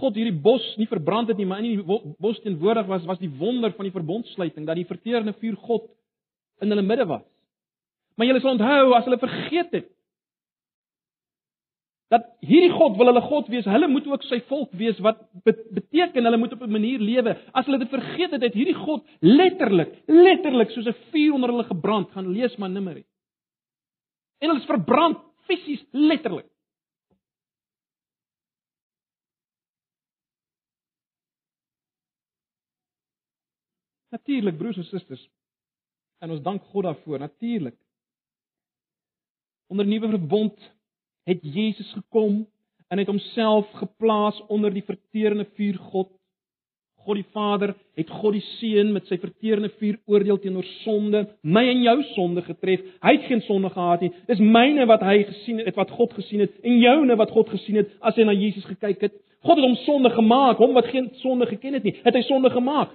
God hierdie bos nie verbrand het nie, maar in die bos teenwoordig was, was die wonder van die verbondsluiting dat die verterende vuur God in hulle midde was. Maar julle sal onthou as hulle vergeet het dat hierdie God wil hulle God wees, hulle moet ook sy volk wees wat beteken hulle moet op 'n manier lewe. As hulle dit vergeet het, het hierdie God letterlik, letterlik soos 'n vuur onder hulle gebrand, gaan lees maar Numeri. En hulle is verbrand fisies letterlik. Natuurlik broers en susters. En ons dank God daarvoor, natuurlik. Onder nuwe verbond het Jesus gekom en het homself geplaas onder die verterende vuur God. God die Vader het God die Seun met sy verterende vuur oordeel teenoor sonde, my en jou sonde getref. Hy het geen sonde gehad nie. Dis myne wat hy gesien het, wat God gesien het en joune wat God gesien het as hy na Jesus gekyk het. God het hom sonde gemaak, hom wat geen sonde geken het nie, het hy sonde gemaak.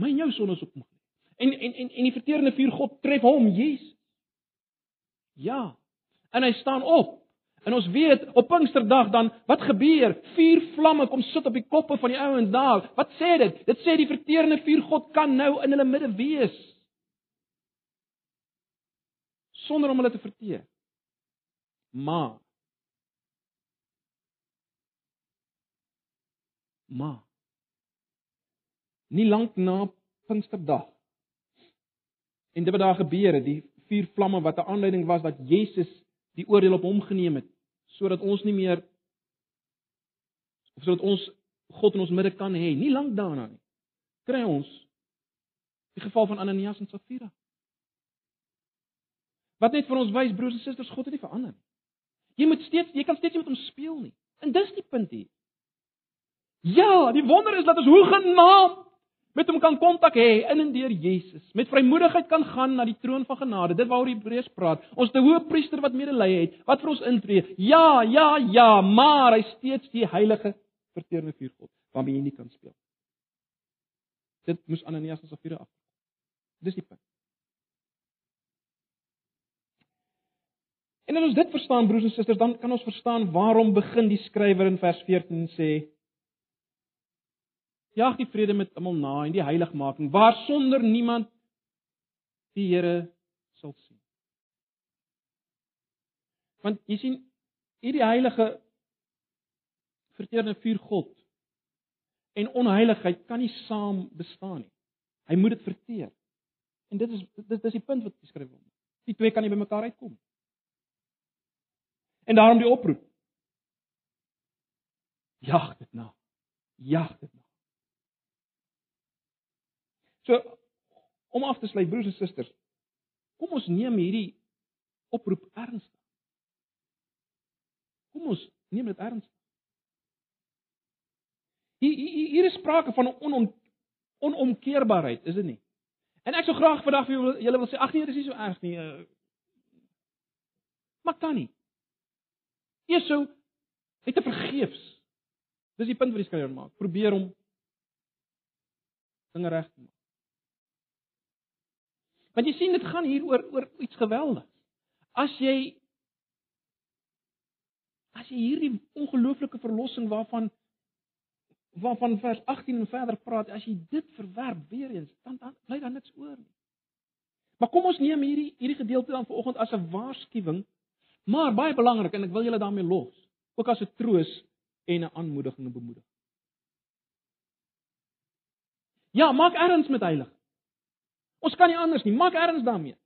My en jou sondes op hom. En en en en die verterende vuur God tref hom, Jesus. Ja. En hy staan op. En ons weet op Pinksterdag dan wat gebeur? Vier vlamme kom sit op die koppe van die ouens daar. Wat sê dit? Dit sê die verterende vuur God kan nou in hulle midde wees. Sonder om hulle te verteer. Maar Maar nie lank na Pinksterdag. En dit wat daar gebeur het, die vier vlamme wat 'n aanleiding was dat Jesus die oordeel op hom geneem het sodat ons nie meer of sodat ons God in ons midde kan hê, nie lank daarna nie. Kry ons die geval van Ananias en Safira. Wat net vir ons wys broers en susters, God het nie verander nie. Jy moet steeds, jy kan steeds nie met hom speel nie. En dis die punt hier. Ja, die wonder is dat ons hoe genaamd met hom kan kontak hê in en deur Jesus. Met vrymoedigheid kan gaan na die troon van genade. Dit waaroor Hebreërs praat. Ons te hoë priester wat medelee het, wat vir ons intree. Ja, ja, ja, maar hy steeds die heilige verteerende vuur God waarmee jy nie kan speel. Dit moes Ananias en Safira af. Dis die punt. En as ons dit verstaan broers en susters, dan kan ons verstaan waarom begin die skrywer in vers 14 sê Jag die vrede met almal na en die heiligmaking waar sonder niemand die Here sal sien. Want jy sien hierdie heilige verteerde vuur God en onheiligheid kan nie saam bestaan nie. Hy moet dit verteer. En dit is dit is die punt wat geskryf word. Die twee kan nie by mekaar uitkom. En daarom die oproep. Jag dit na. Jag dit na. So om af te sluit broers en susters, kom ons neem hierdie oproep ernstig. Kom ons neem dit ernstig. Hier hier, hier is sprake van 'n onom, onomkeerbaarheid, is dit nie? En ek sou graag vandag vir julle wil sê, ag nee, dit is nie so erg nie. Uh, maar kan nie. Sou het te vergeefs Dis die punt wat die skrywer maak. Probeer om dinge reg te maak. Want jy sien dit gaan hier oor oor iets geweldigs. As jy as jy hierdie ongelooflike verlossing waarvan waarvan vers 18 en verder praat, as jy dit verwerp weer eens, dan dan bly daar niks oor nie. Maar kom ons neem hierdie hierdie gedeelte dan vanoggend as 'n waarskuwing, maar baie belangrik en ek wil julle daarmee los, ook as 'n troos en 'n aanmoediging en bemoediging. Ja, maak erns met heilig. Ons kan nie anders nie. Maak erns daarmee.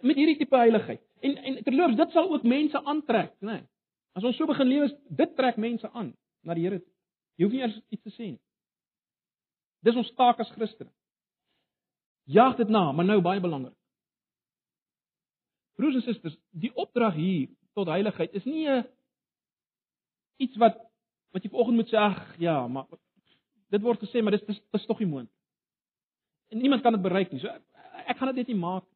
Met hierdie tipe heiligheid. En en terloops, dit sal ook mense aantrek, né? Nee. As ons so begin lewe, dit trek mense aan na die Here. Jy hoef nie eers iets te sê nie. Dis ons taak as Christene. Jag dit na, maar nou baie belangrik. Broers en susters, die opdrag hier tot heiligheid is nie 'n iets wat wat jy vanoggend moet sê, ag ja, maar dit word gesê, maar dis dis, dis tog nie moontlik. En niemand kan dit bereik nie. So ek, ek gaan dit net nie maak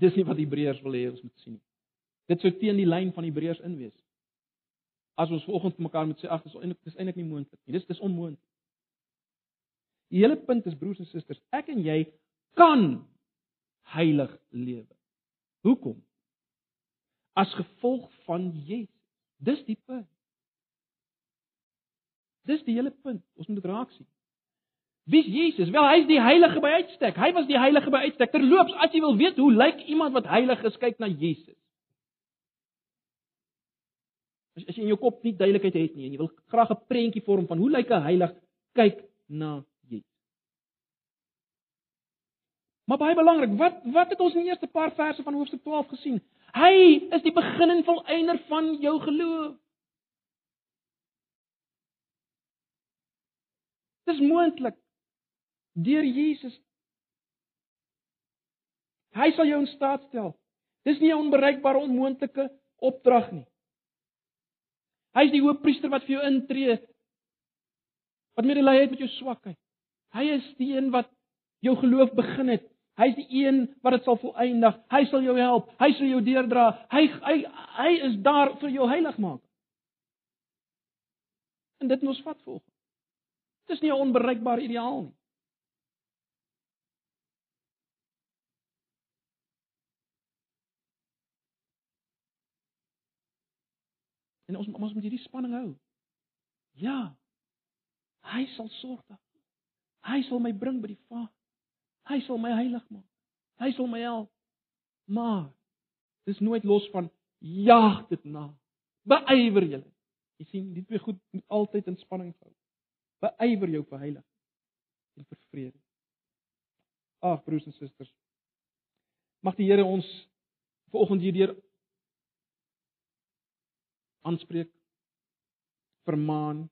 Dis nie wat Hebreërs wil hê ons moet sien nie. Dit sou teen die lyn van Hebreërs in wees. As ons vanoggend vir mekaar moet sê ag dis eintlik dis eintlik nie moontlik nie. Dis dis onmoontlik. Die hele punt is broers en susters, ek en jy kan heilig lewe. Hoekom? As gevolg van Jesus. Dis die punt. Dis die hele punt. Ons moet dit raak sien. Wie's Jesus? Wel, hy's die heilige by uitstek. Hy was die heilige by uitstek. Terloops, as jy wil weet hoe lyk iemand wat heilig is, kyk na Jesus. As, as jy in jou kop nie duidelikheid het nie en jy wil graag 'n prentjie vorm van hoe lyk 'n heilig, kyk na. Maar baie belangrik, wat wat het ons in die eerste paar verse van hoofstuk 12 gesien? Hy is die begin en volëinder van jou geloof. Dis moontlik deur Jesus. Hy sal jou in staat stel. Dis nie 'n onbereikbare onmoontlike opdrag nie. Hy is die hoofpriester wat vir jou intree. Wat medelee het met jou swakheid. Hy is die een wat jou geloof begin het. Hy is die een wat dit sal volëindig. Hy sal jou help. Hy sal jou deurdra. Hy hy hy is daar vir jou heilig maak. En dit moet ons vat volg. Dit is nie 'n onbereikbare ideaal nie. En ons ons moet hierdie spanning hou. Ja. Hy sal sorg dat hy sal my bring by die Vader. Hy sal my heilig maak. Hy sal my help. Maar dis nooit los van jag dit na. Beywer julle. Jy sien, die twee goed moet altyd in spanning hou. Beywer jou vir heilig en vir vrede. Ag broers en susters. Mag die Here ons vanoggend hierdeur aanspreek, vermaan,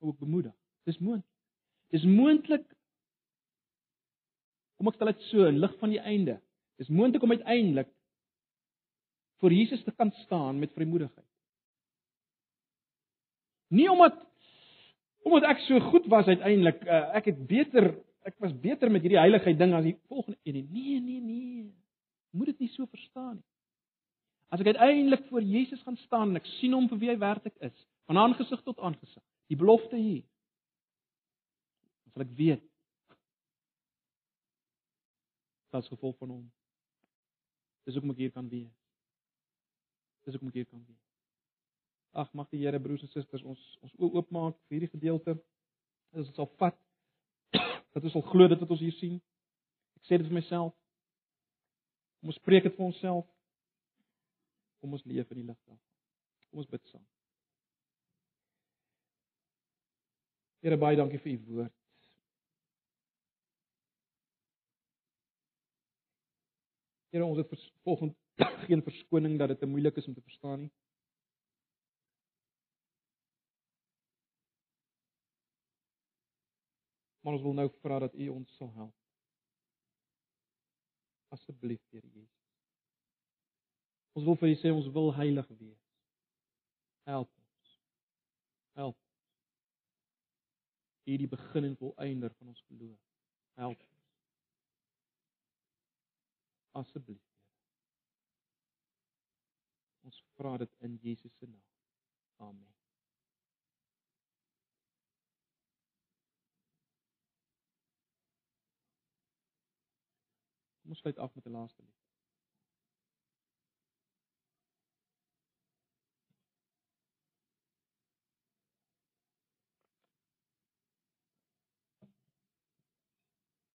ook bemoedig. Dis moontlik. Dis moontlik Kom ek stel dit so in lig van die einde. Dis moontlik om uiteindelik voor Jesus te kan staan met vrymoedigheid. Nie omdat omdat ek so goed was uiteindelik, uh, ek het beter, ek was beter met hierdie heiligheid ding as die volgende een. Nee, nee, nee. Moet dit nie so verstaan nie. As ek uiteindelik voor Jesus gaan staan en ek sien hom vir wie hy werklik is, van aangesig tot aangesig, die belofte hier, sal ek weet as gevolg van hom. Dis hoekom ek hier kan wees. Dis hoekom ek hier kan wees. Ag mag die Here broers en susters ons ons oop oopmaak vir hierdie gedeelte. Dat ons sal vat dat ons sal glo dit wat ons hier sien. Ek sê dit vir myself. Kom ons preek dit vir onsself. Kom ons leef in die lig daarvan. Kom ons bid saam. Here baie dankie vir u woord. Here ons het volgens geen verskoning dat dit te moeilik is om te verstaan nie. Maar ons wil nou vra dat U ons sal help. Asseblief, Here Jesus. Ons wil vir U sê ons wil heilig wees. Help ons. Help. U die begin en volëinder van ons geloof. Help ons. Asseblief. Ons vra dit in Jesus se naam. Amen. Kom ons sluit af met 'n laaste lied.